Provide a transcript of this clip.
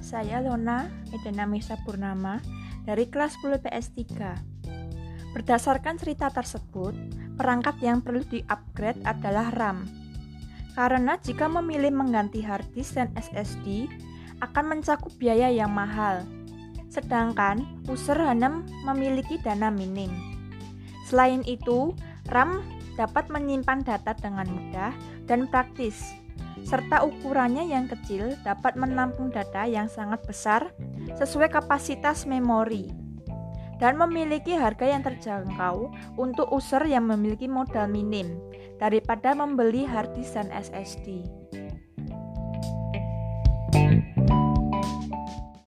saya Lona Edena Misa Purnama dari kelas 10 PS3. Berdasarkan cerita tersebut, perangkat yang perlu di-upgrade adalah RAM. Karena jika memilih mengganti hard disk dan SSD, akan mencakup biaya yang mahal. Sedangkan user hanya memiliki dana minim. Selain itu, RAM dapat menyimpan data dengan mudah dan praktis serta ukurannya yang kecil dapat menampung data yang sangat besar sesuai kapasitas memori dan memiliki harga yang terjangkau untuk user yang memiliki modal minim daripada membeli hard disk dan SSD.